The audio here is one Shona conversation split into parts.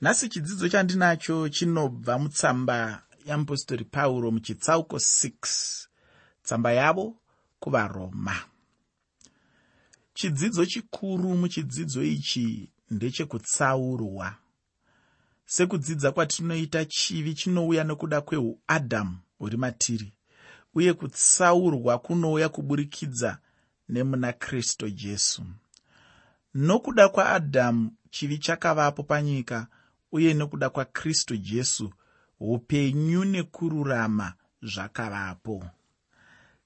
nhasi chidzidzo chandinacho chinobva mutsamba yeapostori pauro muchitsauko 6 tsamba yavo kuvaroma. Chidzidzo chikuru muchidzidzo ichi ndechekutsaurwa. Sekudzidza kwatinoita chivi chinouya nekuda kweuadhamu huri matiri uye kutsaurwa kunouya kuburikidza nemuna kristu jesu. Nokuda kwaadhamu chivi chakavapo panyika uye nokuda kwakristu jesu upenyu nekururama zvakavapo.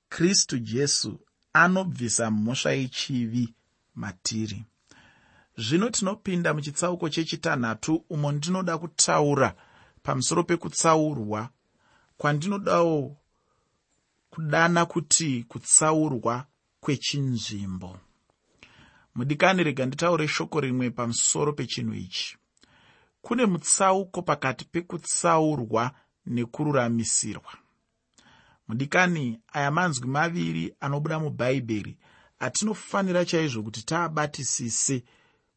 Kristu jesu anobvisa mhosva yechivi matiri. Zvino tinopinda muchitsauko chechitanhatu umo ndinoda kutaura pamusoro pekutsaurwa kwandinodawo kudana kuti kutsaurwa kwechinzvimbo. Mudikani rega nditaure shoko rimwe pamusoro pechinhu ichi kune mutsauko pakati pekutsaurwa nekururamisirwa. Mudikani aya manzwi maviri anobuda mubhaibheri atinofanira chaizvo kuti taabatisise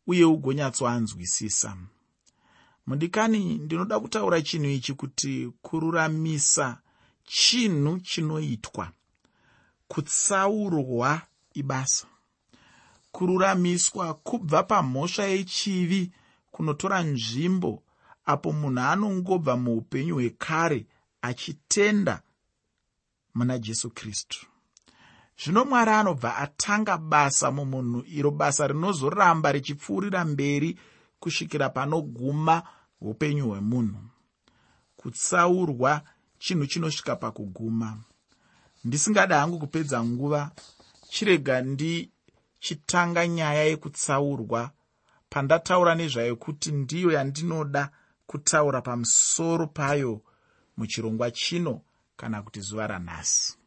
uye ugonyatsoanzwisisa mudikani ndinoda kutaura chinhu ichi kuti kururamisa chinhu chinoitwa. Kutsaurwa ibasa. Kururamiswa kubva pamhosva yechivi kunotora nzvimbo apo munhu anongobva muupenyu hwekare achitenda muna jesu kristu. Zvino mwari anobva atanga basa mumunhu iro basa rinozoramba richipfuurira mberi kusvikira panoguma upenyu hwemunhu. Kutsaurwa chinhu chinosvika pakuguma. Ndisingada hangu kupedza nguva chirega ndichitanga nyaya yekutsaurwa pandataura nezvayo kuti ndiyo yandinoda kutaura pamusoro payo muchirongwa chino kana kuti zuva ranhasi.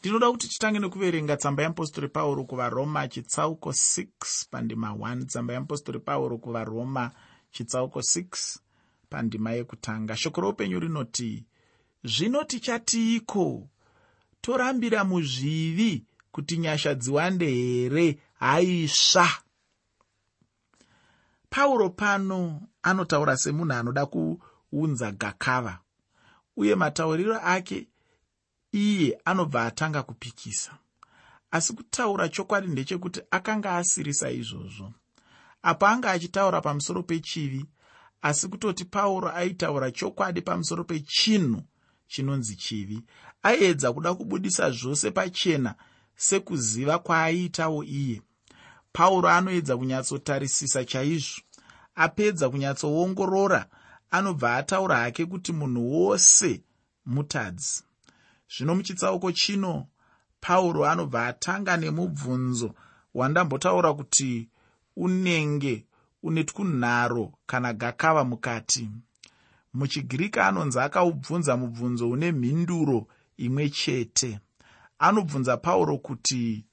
Ndinoda kuti titange nekuverenga tsamba yeapostori pauro kuvaroma chitsauko 6 pandima 1 tsamba yeapostori pauro kuvaroma chitsauko 6 pandima yekutanga. Shoko roupenyu rinoti zvino tichatiiko? Torambira muzvivi kuti nyasha dziwande here? Haisva pauro pano anotaura semunhu anoda kuunza gakava uye matauriro ake iye anobva atanga kupikisa. Asi kutaura chokwadi ndechekuti akanga asirisa izvozvo. Apo anga achitaura pamusoro pechivi asi kutoti pauro aitaura chokwadi pamusoro pechinhu chinonzi chivi aiedza kuda kubudisa zvose pachena sekuziva kwaaiitawo iye pauro anoedza kunyatsotarisisa chaizvo. Apedza kunyatsoongorora anobva ataura hake kuti munhu wose mutadzi. Zvino muchitsauko chino pauro anobva atanga nemubvunzo wandambotaura kuti unenge une twunharo kana gakava mukati. Muchigiriki anonzi akaubvunza mubvunzo une mhinduro imwe chete. Anobvunza pauro kuti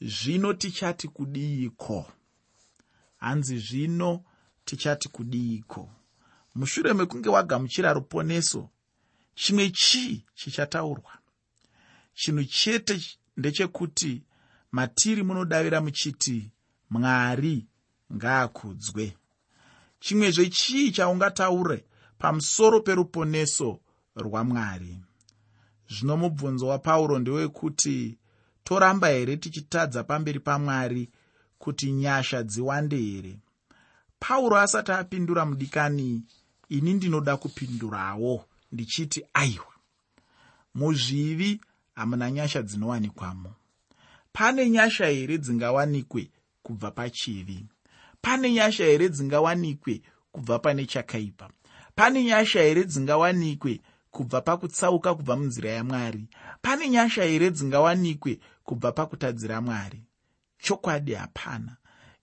zvino tichati kudiiko hanzi zvino tichati kudiiko mushure mekunge wagamuchira ruponeso chimwe chii chichataurwa? Chinhu chete ndechekuti matiri munodavira muchiti mwari ngaakudzwe. Chimwezve chii chaungataure pamusoro peruponeso rwamwari? Zvino mubvunzo wapauro ndewekuti toramba here tichitadza pamberi pamwari kuti nyasha dziwande here? Pauro asati apindura mudikani ini ndinoda kupindurawo ndichiti aiwa muzvivi hamuna nyasha dzinowanikwamo pane nyasha here dzingawanikwe kubva pachivi? Pane nyasha here dzingawanikwe kubva pane chakaipa? Pane nyasha here dzingawanikwe kubva pakutsauka kubva munzira yamwari. Pane nyasha here dzingawanikwe kubva pakutadzira mwari? Chokwadi hapana.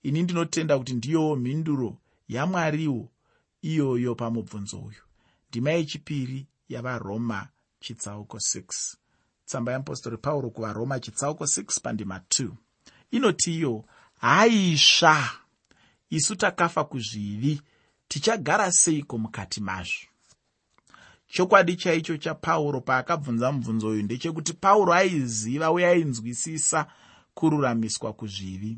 Ini ndinotenda kuti ndiyowo mhinduro yamwariwo iyoyo pamubvunzo uyu. Ndima yechipiri yavaroma chitsauko 6 tsamba yeapostori pauro kuvaroma chitsauko 6 pandima 2 inoti iyo haisva! Isu takafa kuzvivi tichagara seiko mukati mazvo chokwadi chaicho chapauro paakabvunza mubvunzo uyu ndechekuti pauro aiziva uye ainzwisisa kururamiswa kuzvivi.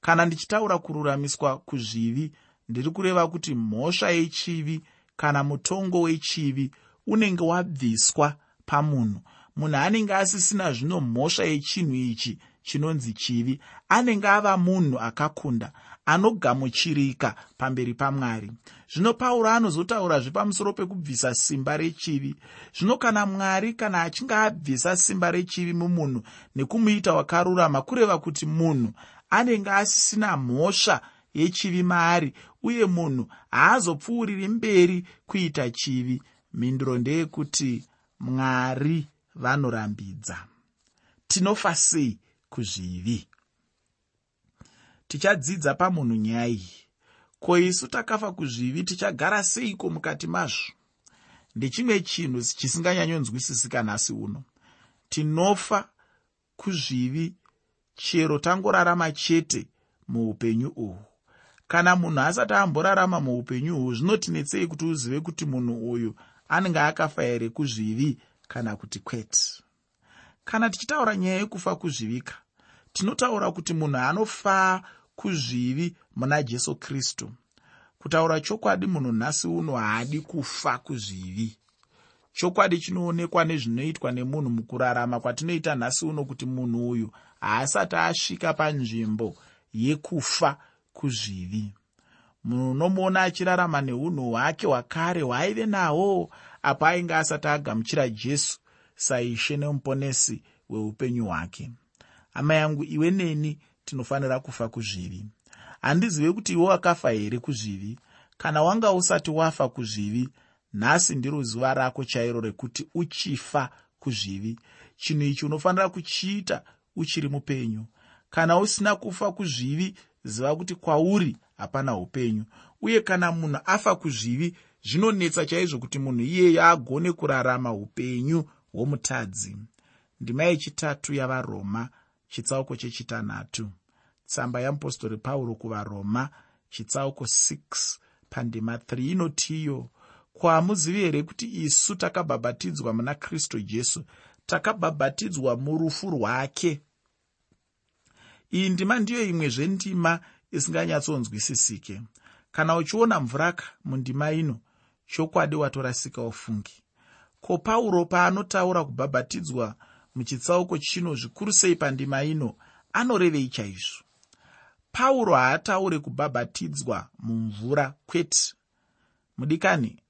Kana ndichitaura kururamiswa kuzvivi ndiri kureva kuti mhosva yechivi kana mutongo wechivi unenge wabviswa pamunhu. Munhu anenge asisina zvino mhosva yechinhu ichi chinonzi chivi. Anenge ava munhu akakunda anogamuchirika pamberi pamwari. Zvino pauro anozotaurazve pamusoro pekubvisa simba rechivi. Zvino kana mwari kana achinge abvisa simba rechivi mumunhu nekumuita wakarurama kureva kuti munhu anenge asisina mhosva yechivi maari uye munhu haazopfuuriri mberi kuita chivi mhinduro ndeyekuti mwari vanorambidza. Tinofa sei kuzvivi. Tichadzidza pamunhu nyaya iyi. Ko isu takafa kuzvivi tichagara seiko mukati mazvo? Ndechimwe chinhu chisinganyanyonzwisisika nhasi uno. Tinofa kuzvivi chero tangorarama chete muupenyu uhwu kana munhu asati amborarama muupenyu uhwu zvinotinetsei kuti uzive kuti munhu uyu anenge akafa here kuzvivi kana kuti kwete kana tichitaura nyaya yekufa kuzvivika tinotaura kuti munhu anofaa kuzvivi muna jesu kristu. Kutaura chokwadi munhu nhasi uno haadi kufa kuzvivi. Chokwadi chinoonekwa nezvinoitwa nemunhu mukurarama kwatinoita nhasi uno kuti munhu uyu haasati asvika panzvimbo yekufa kuzvivi. Munhu unomuona achirarama neunhu hwake hwakare hwaaive nahwo apo ainge asati agamuchira jesu saishe nemuponesi weupenyu hwake. Hama yangu iwe neni tinofanira kufa kuzvivi? Handizive kuti iwe wakafa here kuzvivi? Kana wanga usati wafa kuzvivi nhasi ndiro zuva rako chairo rekuti uchifa kuzvivi. Chinhu ichi unofanira kuchiita uchiri mupenyu. Kana usina kufa kuzvivi ziva kuti kwauri hapana upenyu. Uye kana munhu afa kuzvivi zvinonetsa chaizvo kuti munhu iyeye agone kurarama upenyu hwomutadzi ndima yechitatu yavaroma chitsauko chechitanhatu. Tsamba yamupostori pauro kuvaroma chitsauko 6 pandima 3 inotiyo ko hamuzivi here kuti isu takabhabhatidzwa muna kristu jesu? Takabhabhatidzwa murufu rwake? Iyi ndima ndiyo imwezvendima isinganyatsonzwisisike. Kana uchiona mvuraka mundima ino chokwadi watorasika ufungi ko pauro paanotaura kubhabhatidzwa muchitsauko chino zvikuru sei pandima ino anorevei chaizvo? Pauro haataure kubhabhatidzwa mumvura kwete. Mudikani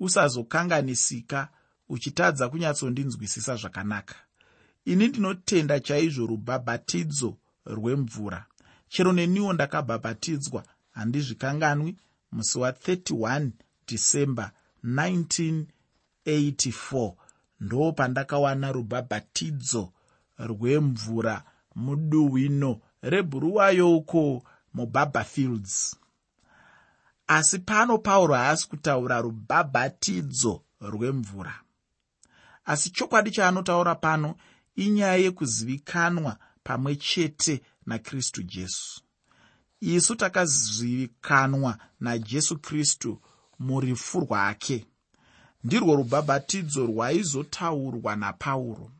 usazokanganisika uchitadza kunyatsondinzwisisa zvakanaka. Ini ndinotenda chaizvo rubhabhatidzo rwemvura. Chero neniwo ndakabhabhatidzwa handizvikanganwi. Musi wa31 dhisemba 1984 ndo pandakawana rubhabhatidzo rwemvura muduhwino rebhuruwayo uko mubhabhafields asi pano pauro haasi kutaura rubhabhatidzo rwemvura. Asi chokwadi chaanotaura pano inyaya yekuzivikanwa pamwe chete nakristu jesu. Isu takazivikanwa najesu kristu murifu rwake ndirwo rubhabhatidzo rwaizotaurwa napauro.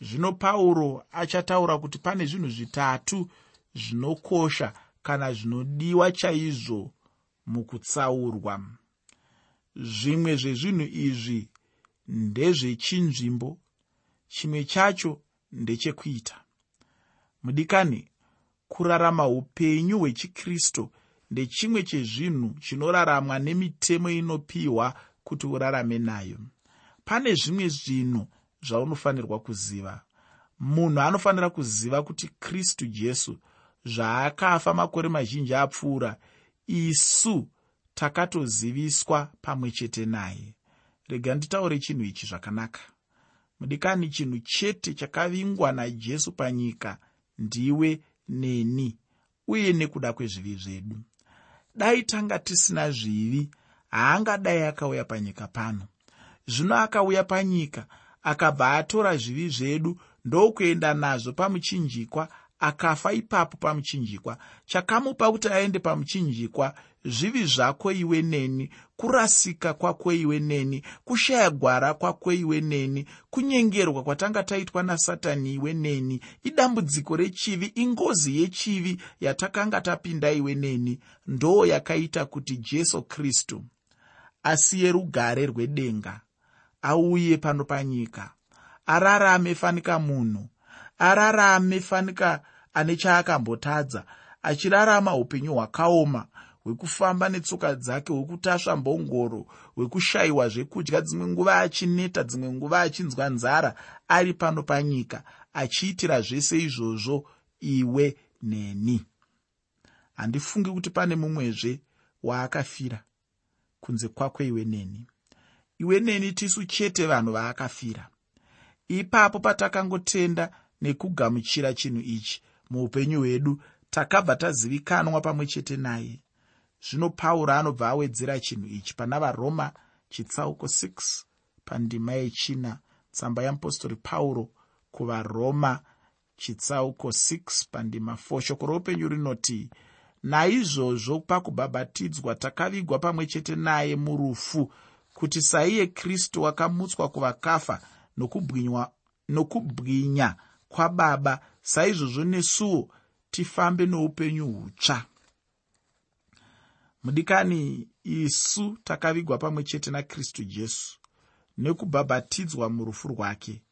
Zvino pauro achataura kuti pane zvinhu zvitatu zvinokosha kana zvinodiwa chaizvo mukutsaurwa. Zvimwe zvezvinhu izvi ndezvechinzvimbo chimwe chacho ndechekuita. Mudikani kurarama upenyu hwechikristu ndechimwe chezvinhu chinoraramwa nemitemo inopiwa kuti urarame nayo. Pane zvimwe zvinhu zvaunofanirwa kuziva. Munhu anofanira kuziva kuti kristu jesu zvaakafa makore mazhinji apfuura isu takatoziviswa pamwe chete naye. Rega nditaure chinhu ichi zvakanaka. Mudikani chinhu chete chakavingwa najesu panyika ndiwe neni uye nekuda kwezvivi zvedu. Dai tanga tisina zvivi haangadai akauya panyika pano. Zvino akauya panyika akabva atora zvivi zvedu ndokuenda nazvo pamuchinjikwa akafa ipapo pamuchinjikwa. Chakamupa kuti aende pamuchinjikwa zvivi zvako iwe neni kurasika kwako iwe neni kushaya gwara kwako iwe neni kunyengerwa kwatanga taitwa nasatani iwe neni idambudziko rechivi ingozi yechivi yatakanga tapinda iwe neni ndo yakaita kuti jesu kristu asiye rugare rwedenga auye pano panyika. Ararame fanika munhu ararame fanika ane chaakambotadza achirarama upenyu hwakaoma hwekufamba netsoka dzake hwekutasva mbongoro hwekushayiwa zvekudya dzimwe nguva achineta dzimwe nguva achinzwa nzara ari pano panyika achiitira zvese izvozvo iwe neni. Handifungi kuti pane mumwezve waakafira kunze kwakwe iwe neni. Iwe neni tisu chete vanhu vaakafira. Ipapo patakangotenda nekugamuchira chinhu ichi muupenyu hwedu takabva tazivikanwa pamwe chete naye. Zvino pauro anobva awedzera chinhu ichi pana varoma chitsauko 6 pandima yechina tsamba yeapostori pauro kuvaroma chitsauko 6 pandima 4 shoko roupenyu rinoti naizvozvo pakubhabhatidzwa takavigwa pamwe chete naye murufu kuti saiye kristu wakamutswa kuvakafa nokubwinya kwababa saizvozvo nesuwo tifambe noupenyu hutsva. Mudikani isu takavigwa pamwe chete nakristu jesu nekubhabhatidzwa murufu rwake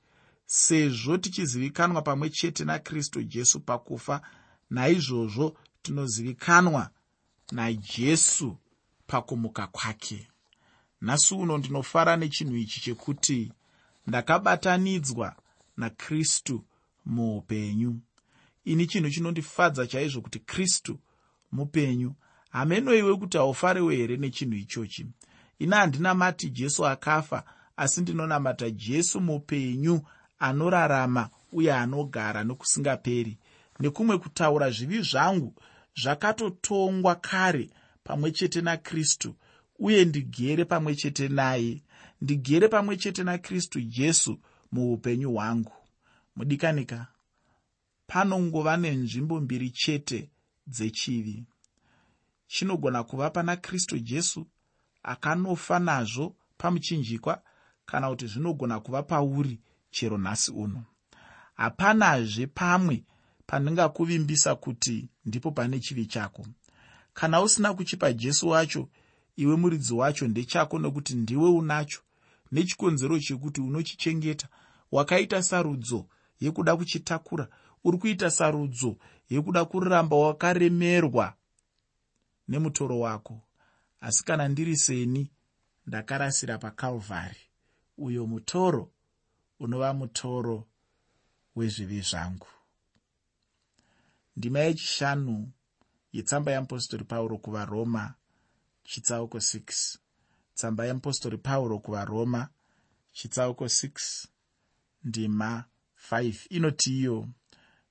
sezvo tichizivikanwa pamwe chete nakristu jesu pakufa naizvozvo tinozivikanwa najesu pakumuka kwake. Nhasi uno ndinofara nechinhu ichi chekuti ndakabatanidzwa nakristu muupenyu. Ini chinhu chinondifadza chaizvo kuti kristu mupenyu hameno iwe kuti haufariwe here nechinhu ichochi? Ina handinamati jesu akafa asi ndinonamata jesu mupenyu anorarama uye anogara nokusingaperi. Nekumwe kutaura zvivi zvangu zvakatotongwa kare pamwe chete nakristu uye ndigere pamwe chete naye. Ndigere pamwe chete nakristu jesu muupenyu hwangu. Mudikanika panongova nenzvimbo mbiri chete dzechivi. Chinogona kuva pana kristu jesu akanofa nazvo pamuchinjikwa kana kuti zvinogona kuva pauri chero nhasi uno. Hapanazve pamwe pandingakuvimbisa kuti ndipo pane chivi chako. Kana usina kuchipa jesu wacho iwe muridzi wacho ndechako nokuti ndiwe unacho. Nechikonzero chekuti unochichengeta wakaita sarudzo yekuda kuchitakura uri kuita sarudzo yekuda kuramba wakaremerwa nemutoro wako. Asi kana ndiri seni ndakarasira pakalvhari uyo mutoro unova mutoro wezvivi zvangu ndima yechishanu yetsamba yeapostori pauro kuvaroma chitsauko 6 tsamba yeapostori pauro kuvaroma chitsauko 6 ndima 5 inoti iyo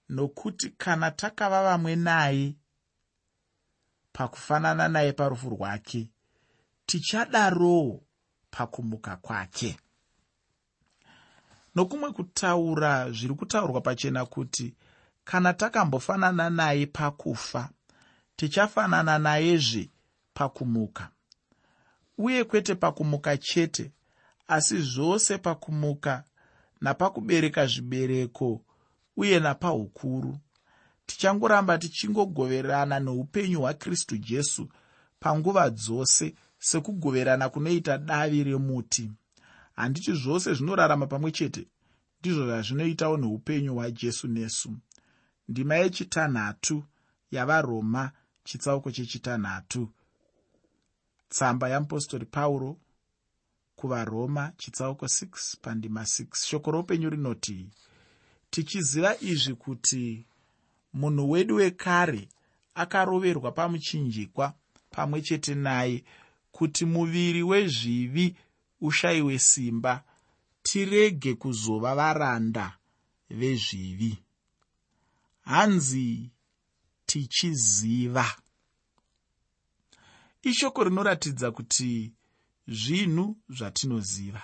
nokuti kana takava vamwe naye pakufanana naye parufu rwake tichadarowo pakumuka kwake. Nokumwe kutaura zviri kutaurwa pachena kuti kana takambofanana naye pakufa tichafanana nayezve pakumuka. Uye kwete pakumuka chete asi zvose pakumuka napakubereka zvibereko uye napaukuru tichangoramba tichingogoverana noupenyu hwakristu jesu panguva dzose sekugoverana kunoita davi remuti. Handiti zvose zvinorarama pamwe chete ndizvo zvazvinoitawo neupenyu hwajesu nesu ndima yechitanhatu yavaroma chitsauko chechitanhatu. Tsamba yeapostori pauro kuvaroma chitsauko 6 pandima 6 shoko roupenyu rinoti tichiziva izvi kuti munhu wedu wekare akaroverwa pamuchinjikwa pamwe chete naye kuti muviri wezvivi ushayiwe simba tirege kuzova varanda vezvivi hanzi tichiziva. Ishoko rinoratidza kuti zvinhu zvatinoziva.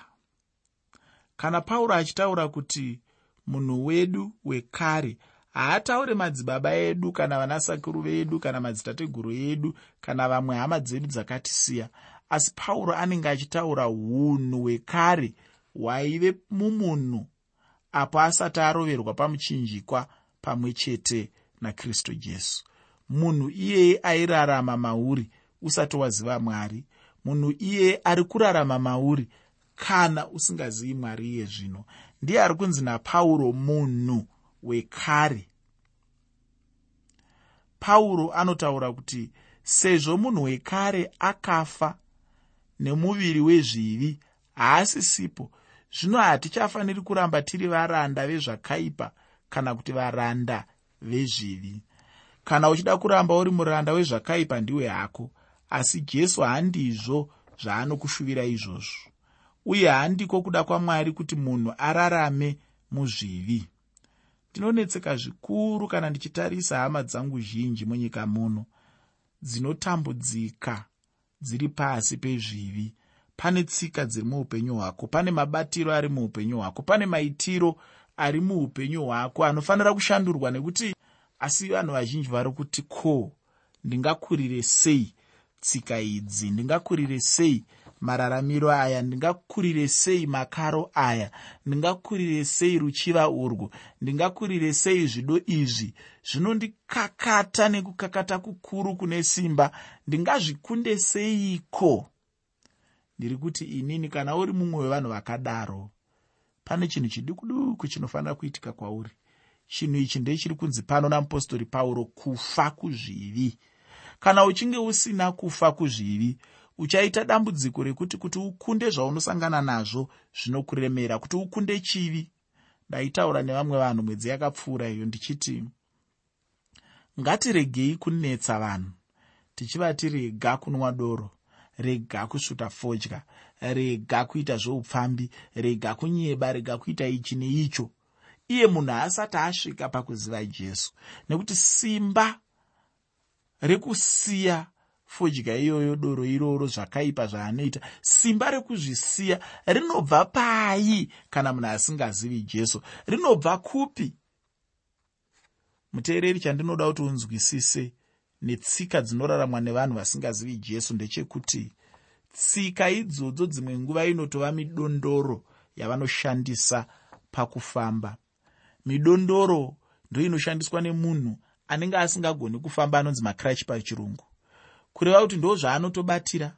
Kana pauro achitaura kuti munhu wedu wekare haataure madzibaba edu kana vanasakuru vedu kana madzitateguru edu kana vamwe hama dzedu dzakatisiya asi pauro anenge achitaura unhu hwekare hwaive mumunhu apo asati aroverwa pamuchinjikwa pamwe chete nakristu jesu. Munhu iyeye airarama mauri usati waziva mwari. Munhu iyeye ari kurarama mauri kana usingazivi mwari iye zvino. Ndiye ari kunzi napauro munhu wekare. Pauro anotaura kuti sezvo munhu wekare akafa nemuviri wezvivi haasisipo zvino hatichafaniri kuramba tiri varanda vezvakaipa kana kuti varanda vezvivi. Kana uchida kuramba uri muranda wezvakaipa ndiwe hako asi jesu handizvo zvaanokushuvira izvozvo. Uye handiko kuda kwamwari kuti munhu ararame muzvivi. Ndinonetseka zvikuru kana ndichitarisa hama dzangu zhinji munyika muno dzinotambudzika dziri pasi pezvivi. Pane tsika dziri muupenyu hwako pane mabatiro ari muupenyu hwako pane maitiro ari muupenyu hwako anofanira kushandurwa nekuti asi vanhu vazhinji vari kuti ko ndingakurire sei tsika idzi? Ndingakurire sei mararamiro aya? Ndingakurire sei makaro aya? Ndingakurire sei ruchiva urwu? Ndingakurire sei zvido izvi? Zvinondikakata nekukakata kukuru kune simba. Ndingazvikunde seiko? Ndiri kuti inini kana uri mumwe wevanhu vakadaro pane chinhu chiduku duku chinofanira kuitika kwauri. Chinhu ichi ndechiri kunzi pano namupostori pauro kufa kuzvivi. Kana uchinge usina kufa kuzvivi uchaita dambudziko rekuti kuti ukunde zvaunosangana nazvo zvinokuremera kuti ukunde chivi. Ndaitaura nevamwe vanhu mwedzi yakapfuura iyo ndichiti ngatiregei kunetsa vanhu tichivati rega kunwa doro rega kusvuta fodya rega kuita zveupfambi rega kunyeba rega kuita ichi neicho. Iye munhu asati asvika pakuziva jesu nekuti simba rekusiya fodya iyoyo doro iroro zvakaipa zvaanoita. Simba rekuzvisiya rinobva pai kana munhu asingazivi jesu rinobva kupi? Muteereri chandinoda kuti unzwisise netsika dzinoraramwa nevanhu vasingazivi jesu ndechekuti tsika idzodzo dzimwe nguva inotova midondoro yavanoshandisa pakufamba. Midondoro ndoinoshandiswa nemunhu anenge asingagoni kufamba anonzi macrach pachirungu. Kureva kuti ndo zvaanotobatira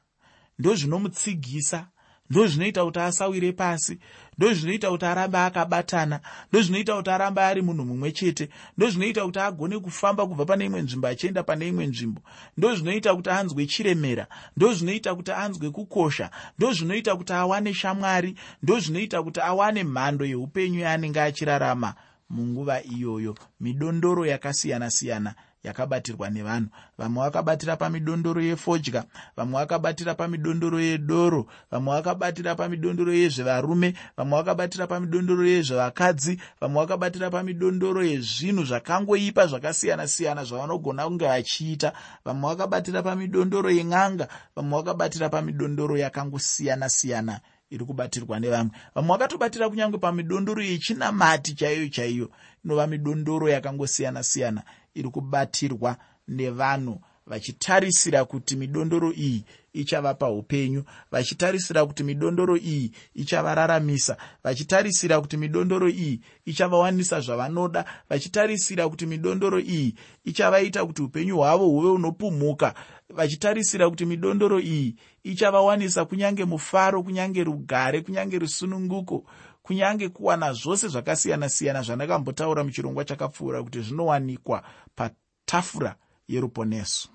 ndo zvinomutsigisa ndo zvinoita kuti asawire pasi. Ndo zvinoita kuti arambe akabatana. Ndo zvinoita kuti arambe ari munhu mumwe chete. Ndo zvinoita kuti agone kufamba kubva pane imwe nzvimbo achienda pane imwe nzvimbo. Ndo zvinoita kuti anzwe chiremera. Ndo zvinoita kuti anzwe kukosha. Ndo zvinoita kuti awane shamwari. Ndo zvinoita kuti awane mhando yeupenyu yaanenge achirarama munguva iyoyo. Midondoro yakasiyana-siyana yakabatirwa nevanhu. Vamwe vakabatira pamidondoro yefodya vamwe vakabatira pamidondoro yedoro vamwe vakabatira pamidondoro yezvevarume vamwe vakabatira pamidondoro yezvevakadzi vamwe vakabatira pamidondoro yezvinhu zvakangoipa zvakasiyana-siyana zvavanogona kunge vachiita. Vamwe vakabatira pamidondoro yen'anga vamwe vakabatira pamidondoro yakangosiyana-siyana iri kubatirwa nevamwe. Vamwe vakatobatira kunyange pamidondoro yechinamati chaiyo chaiyo inova midondoro yakangosiyana-siyana iri kubatirwa nevanhu vachitarisira kuti midondoro iyi ichavapa upenyu vachitarisira kuti midondoro iyi ichavararamisa vachitarisira kuti midondoro iyi ichavawanisa zvavanoda vachitarisira kuti midondoro iyi ichavaita kuti upenyu hwavo huve hunopumhuka vachitarisira kuti midondoro iyi ichavawanisa kunyange mufaro kunyange rugare kunyange rusununguko kunyange kuwana zvose zvakasiyana-siyana zvandakambotaura muchirongwa chakapfuura kuti zvinowanikwa patafura yeruponeso.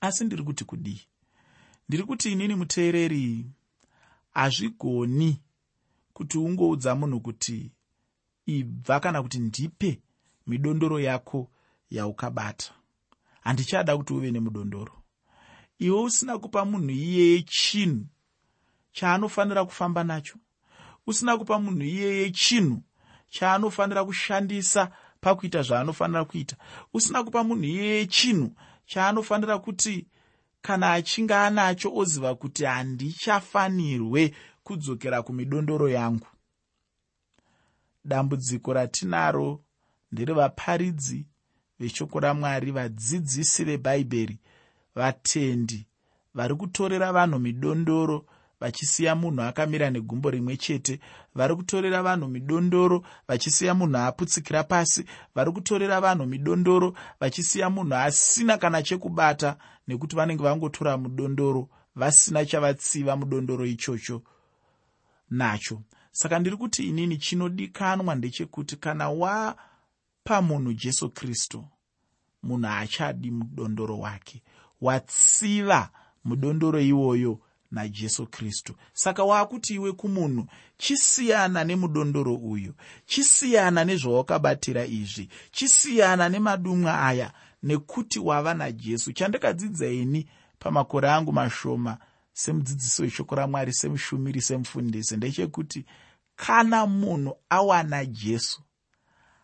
Asi ndiri kuti kudii? Ndiri kuti inini muteereri hazvigoni kuti ungoudza munhu kuti ibva kana kuti ndipe midondoro yako yaukabata. Handichada kuti uve nemudondoro. Iwe usina kupa munhu iyeye chinhu chaanofanira kufamba nacho usina kupa munhu iyeye chinhu chaanofanira kushandisa pakuita zvaanofanira kuita. Usina kupa munhu iyeye chinhu chaanofanira kuti kana achinge anacho oziva kuti handichafanirwe kudzokera kumidondoro yangu. Dambudziko ratinaro nderevaparidzi veshoko ramwari vadzidzisi vebhaibheri vatendi vari kutorera vanhu midondoro vachisiya munhu akamira negumbo rimwe chete vari kutorera vanhu midondoro vachisiya munhu aputsikira pasi vari kutorera vanhu midondoro vachisiya munhu asina kana chekubata nekuti vanenge vangotora mudondoro vasina chavatsiva mudondoro ichocho nacho. Saka ndiri kuti inini chinodikanwa ndechekuti kana wapa munhu jesu kristu munhu haachadi mudondoro wake watsiva mudondoro iwoyo najesu kristu. Saka waakuti iwe kumunhu chisiyana nemudondoro uyu chisiyana nezvawakabatira izvi chisiyana nemadumwa aya nekuti wava najesu. Chandakadzidza ini pamakore angu mashoma semudzidzisi weshoko ramwari semushumiri semufundisi ndechekuti kana munhu awana jesu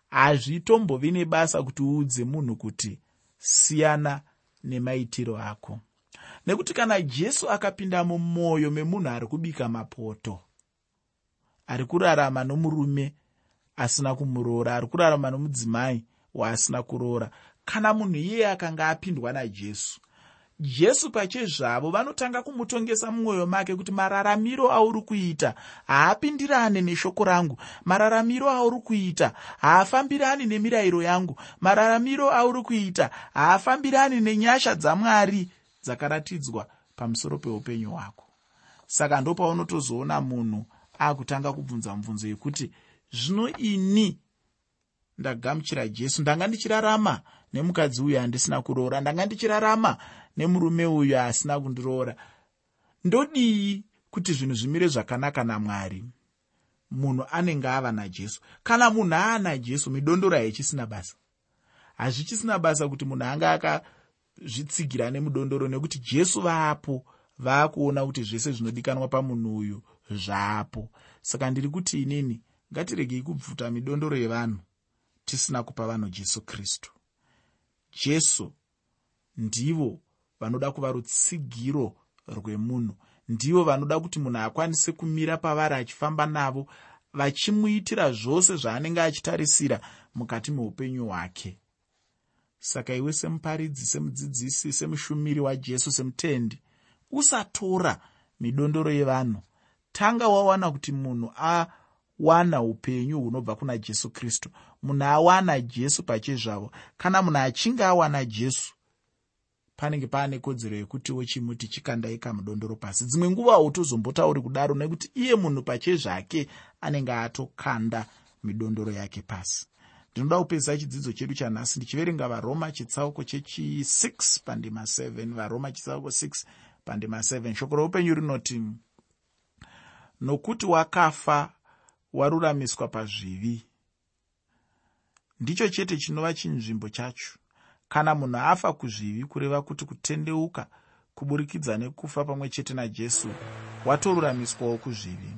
hazvitombovi nebasa kuti uudze munhu kuti siyana nemaitiro ako nekuti kana jesu akapinda mumwoyo memunhu ari kubika mapoto ari kurarama nomurume asina kumuroora ari kurarama nomudzimai waasina kuroora kana munhu iyeye akanga apindwa najesu jesu pachezvavo vanotanga kumutongesa mumwoyo make kuti mararamiro auri kuita haapindirane neshoko rangu mararamiro auri kuita haafambirani nemirayiro yangu mararamiro auri kuita haafambirani nenyasha dzamwari dzakaratidzwa pamusoro peupenyu hwako. Saka ndopaunotozoona munhu akutanga kubvunza mubvunzo yekuti zvino ini ndagamuchira jesu? Ndanga ndichirarama nemukadzi uyu handisina kuroora? Ndanga ndichirarama nemurume uyu asina kundiroora? Ndodii kuti zvinhu zvimire zvakanaka namwari? Munhu anenge ava najesu kana munhu aana jesu midondoro haichisina basa. Hazvichisina basa kuti munhu anga akazvitsigira nemudondoro nekuti jesu vaapo vaakuona kuti zvese zvinodikanwa pamunhu uyu zvaapo. Saka ndiri kuti inini ngatiregei kubvuta midondoro yevanhu tisina kupa vanhu jesu kristu. Jesu ndivo vanoda kuva rutsigiro rwemunhu. Ndivo vanoda kuti munhu akwanise kumira pavari achifamba navo vachimuitira zvose zvaanenge achitarisira mukati meupenyu hwake saka iwe semuparidzi semudzidzisi semushumiri wajesu semutendi usatora midondoro yevanhu. Tanga wawana kuti munhu awana upenyu hunobva kuna jesu kristu. Munhu awana jesu pachezvavo. Kana munhu achinge awana jesu panenge paane kodzero yekutiwo chimuti chikandaika mudondoro pasi. Dzimwe nguva hautozombotauri kudaro nekuti iye munhu pachezvake anenge atokanda midondoro yake pasi ndinoda kupedzisa chidzidzo chedu chanhasi ndichiverenga varoma chitsauko chechi6 pandima 7 varoma chitsauko 6 pandima 7 shoko roupenyu rinoti nokuti wakafa waruramiswa pazvivi. Ndicho chete chinova chinzvimbo chacho. Kana munhu afa kuzvivi kureva kuti kutendeuka kuburikidza nekufa pamwe chete najesu watoruramiswawo kuzvivi